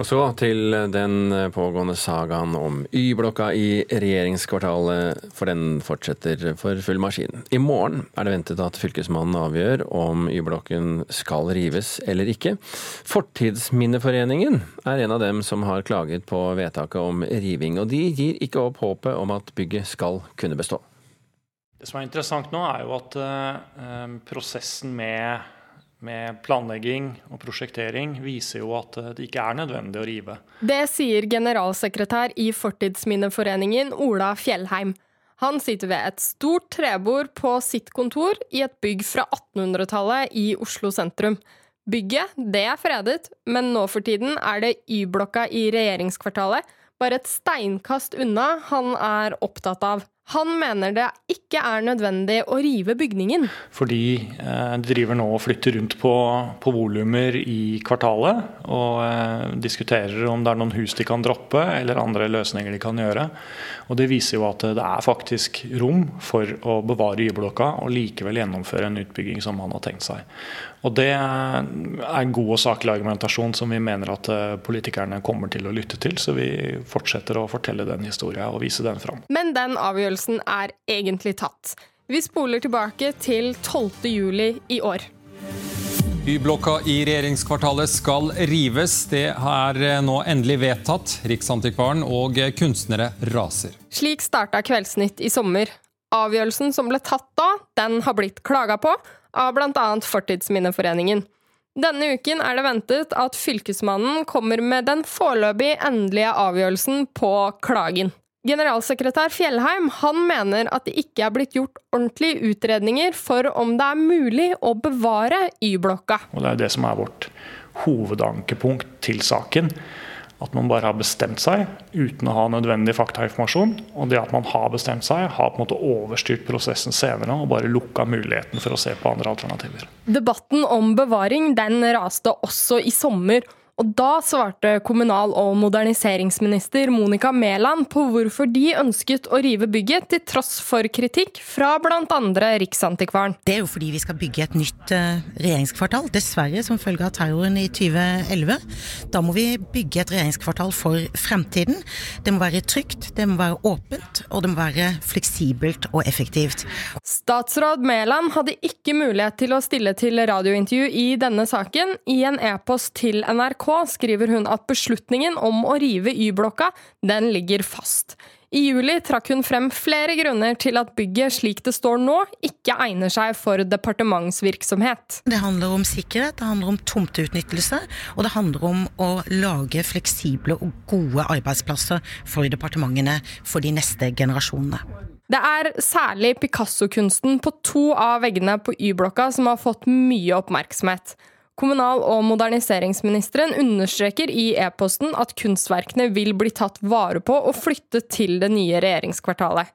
Og så til den pågående sagaen om Y-blokka i regjeringskvartalet, for den fortsetter for full maskin. I morgen er det ventet at Fylkesmannen avgjør om Y-blokken skal rives eller ikke. Fortidsminneforeningen er en av dem som har klaget på vedtaket om riving, og de gir ikke opp håpet om at bygget skal kunne bestå. Det som er interessant nå, er jo at uh, prosessen med med planlegging og prosjektering viser jo at det ikke er nødvendig å rive. Det sier generalsekretær i Fortidsminneforeningen, Ola Fjellheim. Han sitter ved et stort trebord på sitt kontor i et bygg fra 1800-tallet i Oslo sentrum. Bygget det er fredet, men nå for tiden er det Y-blokka i regjeringskvartalet, bare et steinkast unna, han er opptatt av. Han mener det ikke er nødvendig å rive bygningen. Fordi eh, de driver nå og flytter rundt på, på volumer i kvartalet. Og eh, diskuterer om det er noen hus de kan droppe, eller andre løsninger de kan gjøre. Og Det viser jo at det er faktisk rom for å bevare Y-blokka og likevel gjennomføre en utbygging som man har tenkt seg. Og Det er en god og saklig argumentasjon som vi mener at eh, politikerne kommer til å lytte til. Så vi fortsetter å fortelle den historien og vise den fram. Men den avgjørelsen er egentlig tatt. Vi spoler tilbake til 12. juli i år. Y-blokka i regjeringskvartalet skal rives. Det er eh, nå endelig vedtatt. Riksantikvaren og kunstnere raser. Slik starta Kveldsnytt i sommer. Avgjørelsen som ble tatt da, den har blitt klaga på av bl.a. Fortidsminneforeningen. Denne uken er det ventet at Fylkesmannen kommer med den foreløpig endelige avgjørelsen på klagen. Generalsekretær Fjellheim han mener at det ikke er blitt gjort ordentlige utredninger for om det er mulig å bevare Y-blokka. Og Det er det som er vårt hovedankepunkt til saken. At man bare har bestemt seg uten å ha nødvendig faktainformasjon. Og det at man har bestemt seg, har på en måte overstyrt prosessen senere og bare lukka muligheten for å se på andre alternativer. Debatten om bevaring den raste også i sommer. Og da svarte kommunal- og moderniseringsminister Monica Mæland på hvorfor de ønsket å rive bygget, til tross for kritikk fra bl.a. Riksantikvaren. Det er jo fordi vi skal bygge et nytt uh, regjeringskvartal, dessverre som følge av terroren i 2011. Da må vi bygge et regjeringskvartal for fremtiden. Det må være trygt, det må være åpent, og det må være fleksibelt og effektivt. Statsråd Mæland hadde ikke mulighet til å stille til radiointervju i denne saken. I en e-post til NRK skriver hun at beslutningen om å rive Y-blokka, den ligger fast. I juli trakk hun frem flere grunner til at bygget slik det står nå, ikke egner seg for departementsvirksomhet. Det handler om sikkerhet, det handler om tomteutnyttelse, og det handler om å lage fleksible og gode arbeidsplasser for departementene for de neste generasjonene. Det er særlig Picasso-kunsten på to av veggene på Y-blokka som har fått mye oppmerksomhet. Kommunal- og moderniseringsministeren understreker i e-posten at kunstverkene vil bli tatt vare på og flyttet til det nye regjeringskvartalet.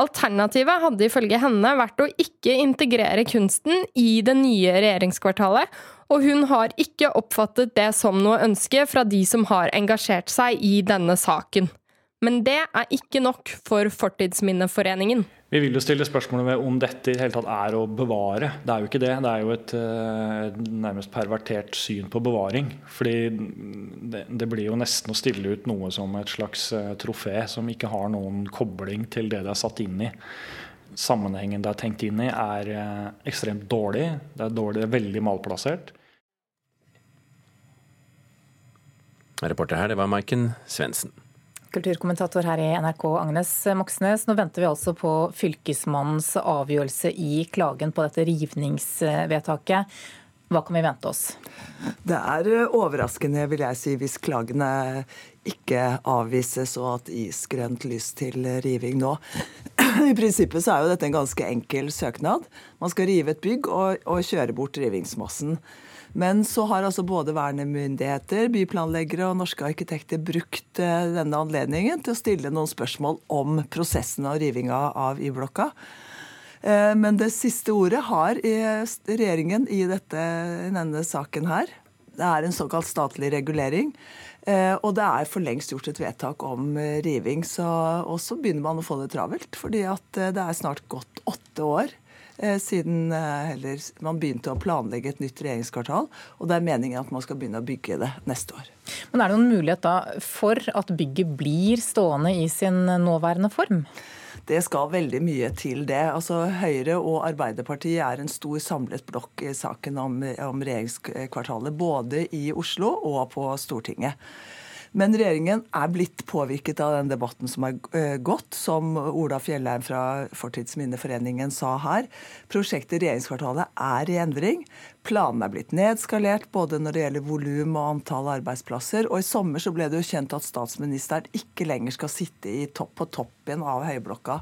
Alternativet hadde ifølge henne vært å ikke integrere kunsten i det nye regjeringskvartalet, og hun har ikke oppfattet det som noe ønske fra de som har engasjert seg i denne saken. Men det er ikke nok for Fortidsminneforeningen. Vi vil jo stille spørsmålet ved om dette i det hele tatt er å bevare. Det er jo ikke det. Det er jo et uh, nærmest pervertert syn på bevaring. Fordi det, det, blir jo nesten å stille ut noe som et slags uh, trofé som ikke har noen kobling til det det er satt inn i. Sammenhengen det er tenkt inn i er uh, ekstremt dårlig. Det er, dårlig, det er veldig malplassert. Reporter her, det var Maiken Svendsen. Kulturkommentator her i NRK, Agnes Moxnes. Nå venter vi altså på Fylkesmannens avgjørelse i klagen på dette rivningsvedtaket. Hva kan vi vente oss? Det er overraskende, vil jeg si, hvis klagene ikke avvises og at gis grønt lys til riving nå. I prinsippet så er jo dette en ganske enkel søknad. Man skal rive et bygg og, og kjøre bort rivingsmassen. Men så har altså både vernemyndigheter, byplanleggere og norske arkitekter brukt eh, denne anledningen til å stille noen spørsmål om prosessen og rivinga av Y-blokka. Eh, men det siste ordet har regjeringen i, dette, i denne saken her. Det er en såkalt statlig regulering. Eh, og det er for lengst gjort et vedtak om riving. Så, og så begynner man å få det travelt. fordi det er snart gått åtte år eh, siden heller man begynte å planlegge et nytt regjeringskvartal. Og det er meningen at man skal begynne å bygge det neste år. Men er det noen mulighet da for at bygget blir stående i sin nåværende form? Det skal veldig mye til det. Altså, Høyre og Arbeiderpartiet er en stor samlet blokk i saken om, om regjeringskvartalet. Både i Oslo og på Stortinget. Men regjeringen er blitt påvirket av den debatten som er eh, gått, som Ola Fjellheim fra Fortidsminneforeningen sa her. Prosjektet Regjeringskvartalet er i endring. Planene er blitt nedskalert både når det gjelder volum og antall arbeidsplasser. Og i sommer så ble det jo kjent at statsministeren ikke lenger skal sitte topp på toppen av Høyblokka.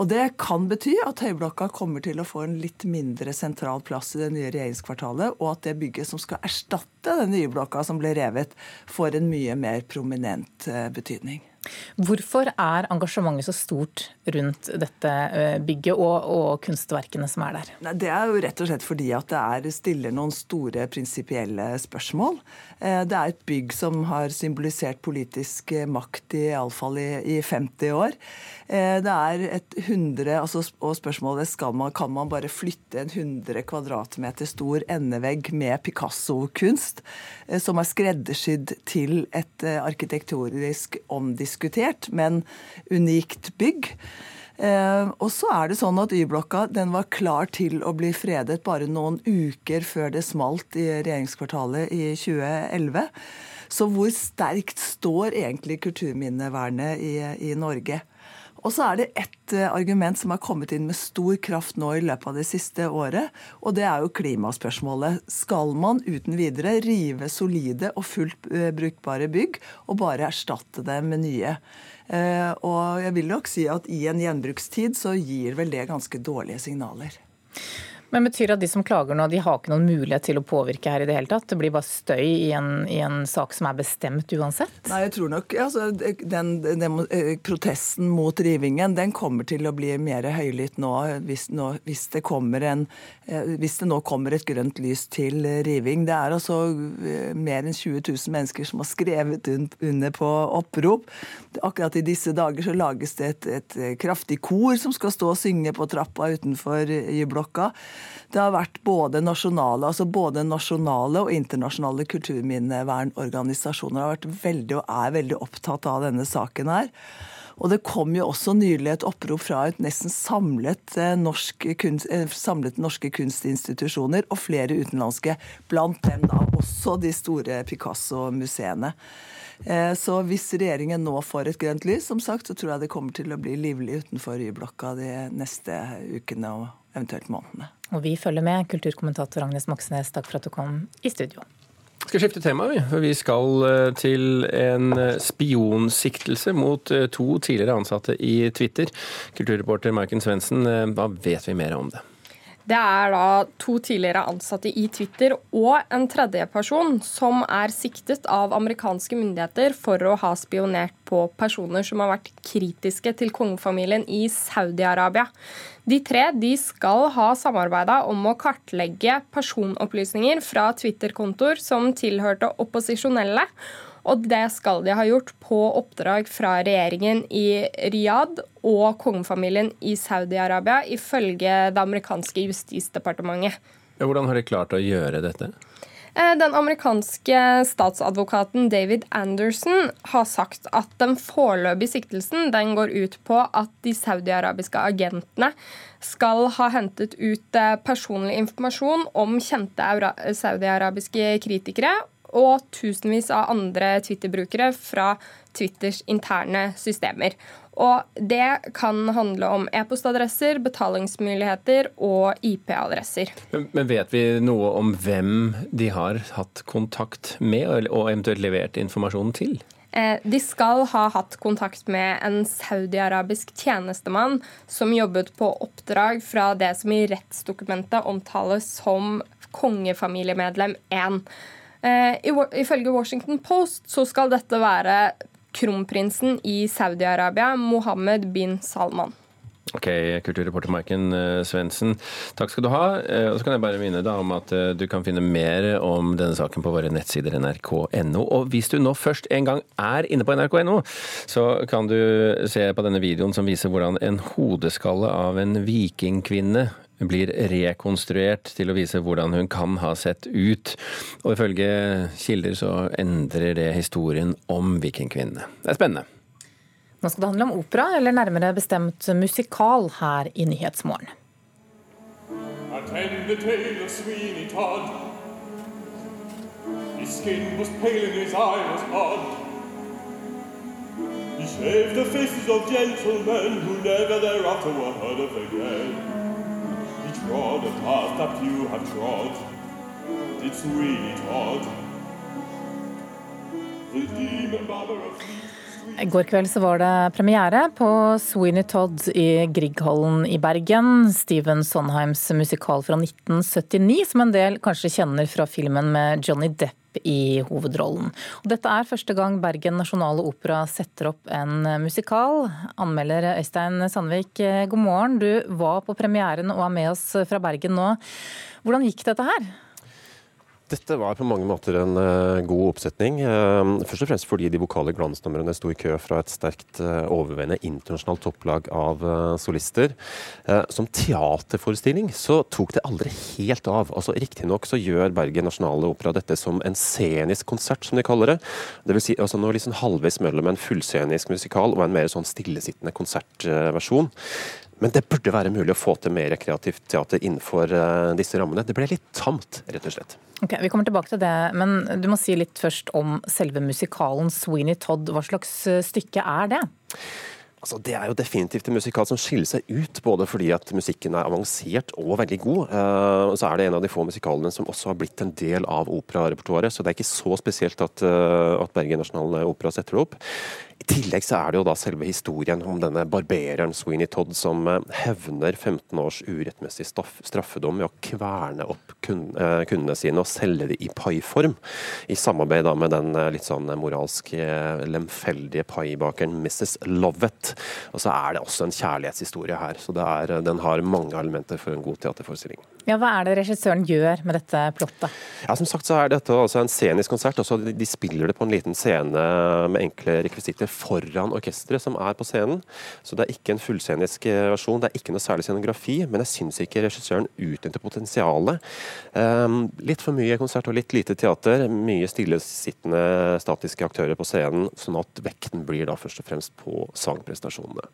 Og Det kan bety at Høyblokka kommer til å få en litt mindre sentral plass i det nye regjeringskvartalet, og at det bygget som skal erstatte den nye blokka som ble revet, får en mye mer prominent eh, betydning. Hvorfor er engasjementet så stort rundt dette eh, bygget og, og kunstverkene som er der? Det er jo rett og slett fordi at det er, stiller noen store prinsipielle spørsmål. Eh, det er et bygg som har symbolisert politisk makt i iallfall i, i 50 år. Det er et 100, altså, og spørsmålet skal man, kan man bare flytte en 100 kvadratmeter stor endevegg med Picasso-kunst, som er skreddersydd til et arkitekturisk omdiskutert men unikt bygg. Eh, og så er det sånn at Y-blokka den var klar til å bli fredet bare noen uker før det smalt i regjeringskvartalet i 2011. Så hvor sterkt står egentlig kulturminnevernet i, i Norge? Og så er det ett eh, argument som har kommet inn med stor kraft nå i løpet av det siste året, og det er jo klimaspørsmålet. Skal man uten videre rive solide og fullt eh, brukbare bygg og bare erstatte dem med nye? Eh, og jeg vil nok si at i en gjenbrukstid så gir vel det ganske dårlige signaler. Men betyr det at de som klager nå, de har ikke noen mulighet til å påvirke her i det hele tatt? Det blir bare støy i en, i en sak som er bestemt uansett? Nei, jeg tror nok altså, den, den, den, protesten mot rivingen den kommer til å bli mer høylytt nå hvis, nå hvis, det en, eh, hvis, det nå kommer et grønt lys til riving. Det er altså eh, mer enn 20 000 mennesker som har skrevet under på opprop. Akkurat i disse dager så lages det et, et kraftig kor som skal stå og synge på trappa utenfor Y-blokka. Det har vært både nasjonale, altså både nasjonale og internasjonale kulturminnevernorganisasjoner har vært veldig og er veldig opptatt av denne saken her. Og det kom jo også nylig et opprop fra et nesten samlet, eh, norsk kunst, eh, samlet norske kunstinstitusjoner og flere utenlandske. Blant dem da også de store Picasso-museene. Eh, så hvis regjeringen nå får et grønt lys, som sagt, så tror jeg det kommer til å bli livlig utenfor Y-blokka de neste ukene og eventuelt månedene. Og vi følger med. Kulturkommentator Agnes Moxnes, takk for at du kom i studio. Vi skal skifte tema, vi. For vi skal eh, til en eh, spionsiktelse mot to tidligere ansatte i Twitter. Kulturreporter Maiken Svendsen, hva vet vi mer om det? Det er da to tidligere ansatte i Twitter og en tredjeperson som er siktet av amerikanske myndigheter for å ha spionert på personer som har vært kritiske til kongefamilien i Saudi-Arabia. De tre de skal ha samarbeida om å kartlegge personopplysninger fra Twitter-kontoer som tilhørte opposisjonelle og det skal de ha gjort på oppdrag fra regjeringen i Riyadh og kongefamilien i Saudi-Arabia, ifølge det amerikanske justisdepartementet. Hvordan har de klart å gjøre dette? Eh, den amerikanske statsadvokaten David Anderson har sagt at den foreløpige siktelsen den går ut på at de saudiarabiske agentene skal ha hentet ut eh, personlig informasjon om kjente saudiarabiske kritikere og tusenvis av andre Twitter-brukere fra Twitters interne systemer. Og det kan handle om e-postadresser, betalingsmuligheter og IP-adresser. Men vet vi noe om hvem de har hatt kontakt med, og eventuelt levert informasjonen til? Eh, de skal ha hatt kontakt med en saudiarabisk tjenestemann som jobbet på oppdrag fra det som i rettsdokumentet omtales som kongefamiliemedlem 1. Eh, ifølge Washington Post så skal dette være kronprinsen i Saudi-Arabia, Mohammed bin Salman. Ok, kulturreporter Maiken eh, Svendsen, takk skal du ha. Eh, og så kan jeg bare minne deg om at du kan finne mer om denne saken på våre nettsider nrk.no. Og hvis du nå først en gang er inne på nrk.no, så kan du se på denne videoen som viser hvordan en hodeskalle av en vikingkvinne blir rekonstruert til å vise hvordan hun kan ha sett ut. Og ifølge kilder så endrer det historien om vikingkvinnene. Det er spennende. Nå skal det handle om opera, eller nærmere bestemt musikal, her i Nyhetsmorgen. Attend the tale of Sweeney Todd. His skin was pale and his eye was hard. He shaved the faces of gentlemen who never thereafter were heard of again. Trod a path that you have trod, It's really odd. The demon barber of I går kveld så var det premiere på Sweeney Todd i Grieghallen i Bergen. Steven Sondheims musikal fra 1979, som en del kanskje kjenner fra filmen med Johnny Depp i hovedrollen. Og dette er første gang Bergen Nasjonale Opera setter opp en musikal. Anmelder Øystein Sandvik, god morgen. Du var på premieren og er med oss fra Bergen nå. Hvordan gikk dette her? Dette var på mange måter en uh, god oppsetning. Uh, først og fremst fordi de vokale glansnumrene sto i kø fra et sterkt uh, overveiende internasjonalt topplag av solister. som teaterforestilling så tok det aldri helt av. Altså Riktignok så gjør Bergen Nasjonale Opera dette som en scenisk konsert, som de kaller det. Det vil si altså noe liksom halvveis mellom en fullscenisk musikal og en mer sånn stillesittende konsertversjon. Men det burde være mulig å få til mer kreativt teater innenfor disse rammene. Det ble litt tamt, rett og slett. Ok, Vi kommer tilbake til det, men du må si litt først om selve musikalen Sweeney Todd. Hva slags eh, stykke er det? Altså, det er jo definitivt en musikal som skiller seg ut, både fordi at musikken er avansert og veldig god. Uh, så er det en av de få musikalene som også har blitt en del av operarepertoaret. Så det er ikke så spesielt at, uh, at Bergen Nasjonale Opera setter det opp. I tillegg så er det jo da selve historien om denne barbereren Sweeney Todd som eh, hevner 15 års urettmessig straffedom ved å kverne opp eh, kundene sine og selge dem i paiform, i samarbeid da med den eh, litt sånn moralsk lemfeldige paibakeren Mrs. Lovett. Og så er det også en kjærlighetshistorie her, så er, den har mange elementer for en god teaterforestilling. Ja, Hva er det regissøren gjør med dette plottet? Ja, som sagt så er dette altså en scenisk konsert. Også de spiller det på en liten scene med enkle rekvisitter foran orkesteret som er på scenen. Så det er ikke en fullscenisk eh, versjon, det er ikke noe særlig scenografi. Men jeg syns ikke regissøren utnytter potensialet. Um, litt for mye konsert og litt lite teater. Mye stillesittende statiske aktører på scenen, sånn at vekten blir da først og fremst på sangprestasjonene.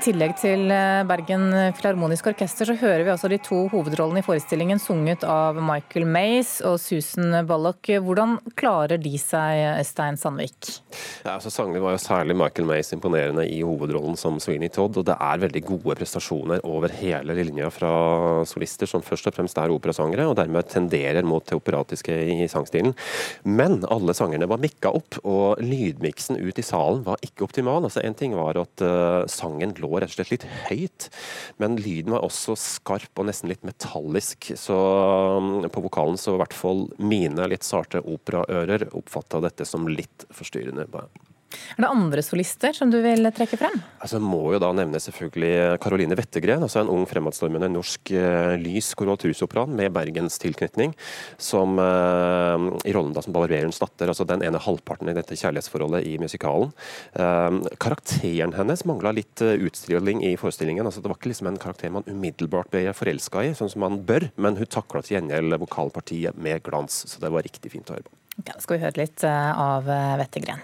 Tillegg til eh, Bergen Filharmoniske Orkester så hører vi altså de to hovedrollene i forestillingen sunget av Michael Mays og Susan Ballock. Hvordan klarer de seg, Øystein Sandvik? Ja, altså Sangene var jo særlig Michael Mays imponerende i hovedrollen som Sweeney Todd. Og det er veldig gode prestasjoner over hele linja fra solister, som først og fremst er operasangere, og dermed tenderer mot det operatiske i sangstilen. Men alle sangerne var mikka opp, og lydmiksen ut i salen var ikke optimal. Altså En ting var at uh, sangen lå rett og slett litt høyt. Men lyden var også skarp og nesten litt metallisk. Så um, på vokalen så i hvert fall mine litt sarte operaører oppfatta dette som litt forstyrrende. Er det andre solister som du vil trekke frem? Altså, må jo da nevne selvfølgelig Caroline Wettergren, altså en ung fremadstormende norsk uh, lys korvaltrusopran med Bergens tilknytning, som uh, i rollen da som barberens datter, altså den ene halvparten i dette kjærlighetsforholdet i musikalen. Uh, karakteren hennes mangla litt utstråling i forestillingen. altså Det var ikke liksom en karakter man umiddelbart ble forelska i, sånn som man bør, men hun takla til gjengjeld vokalpartiet med glans, så det var riktig fint å høre på. Ja, skal vi høre litt av Wettergren.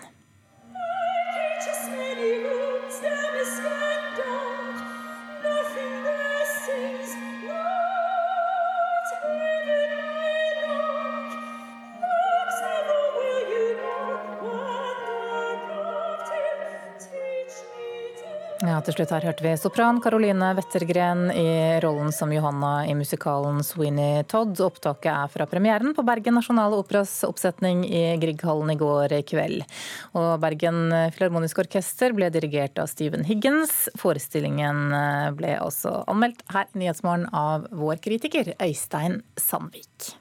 Ja, til slutt her hørte vi sopran Caroline Wettergren i rollen som Johanna i musikalen Sweeney Todd. Opptaket er fra premieren på Bergen Nasjonale Operas oppsetning i Grieghallen i går kveld. Og Bergen Filharmoniske Orkester ble dirigert av Stephen Higgins. Forestillingen ble også anmeldt her i Nyhetsmorgen av vår kritiker Øystein Sandvik.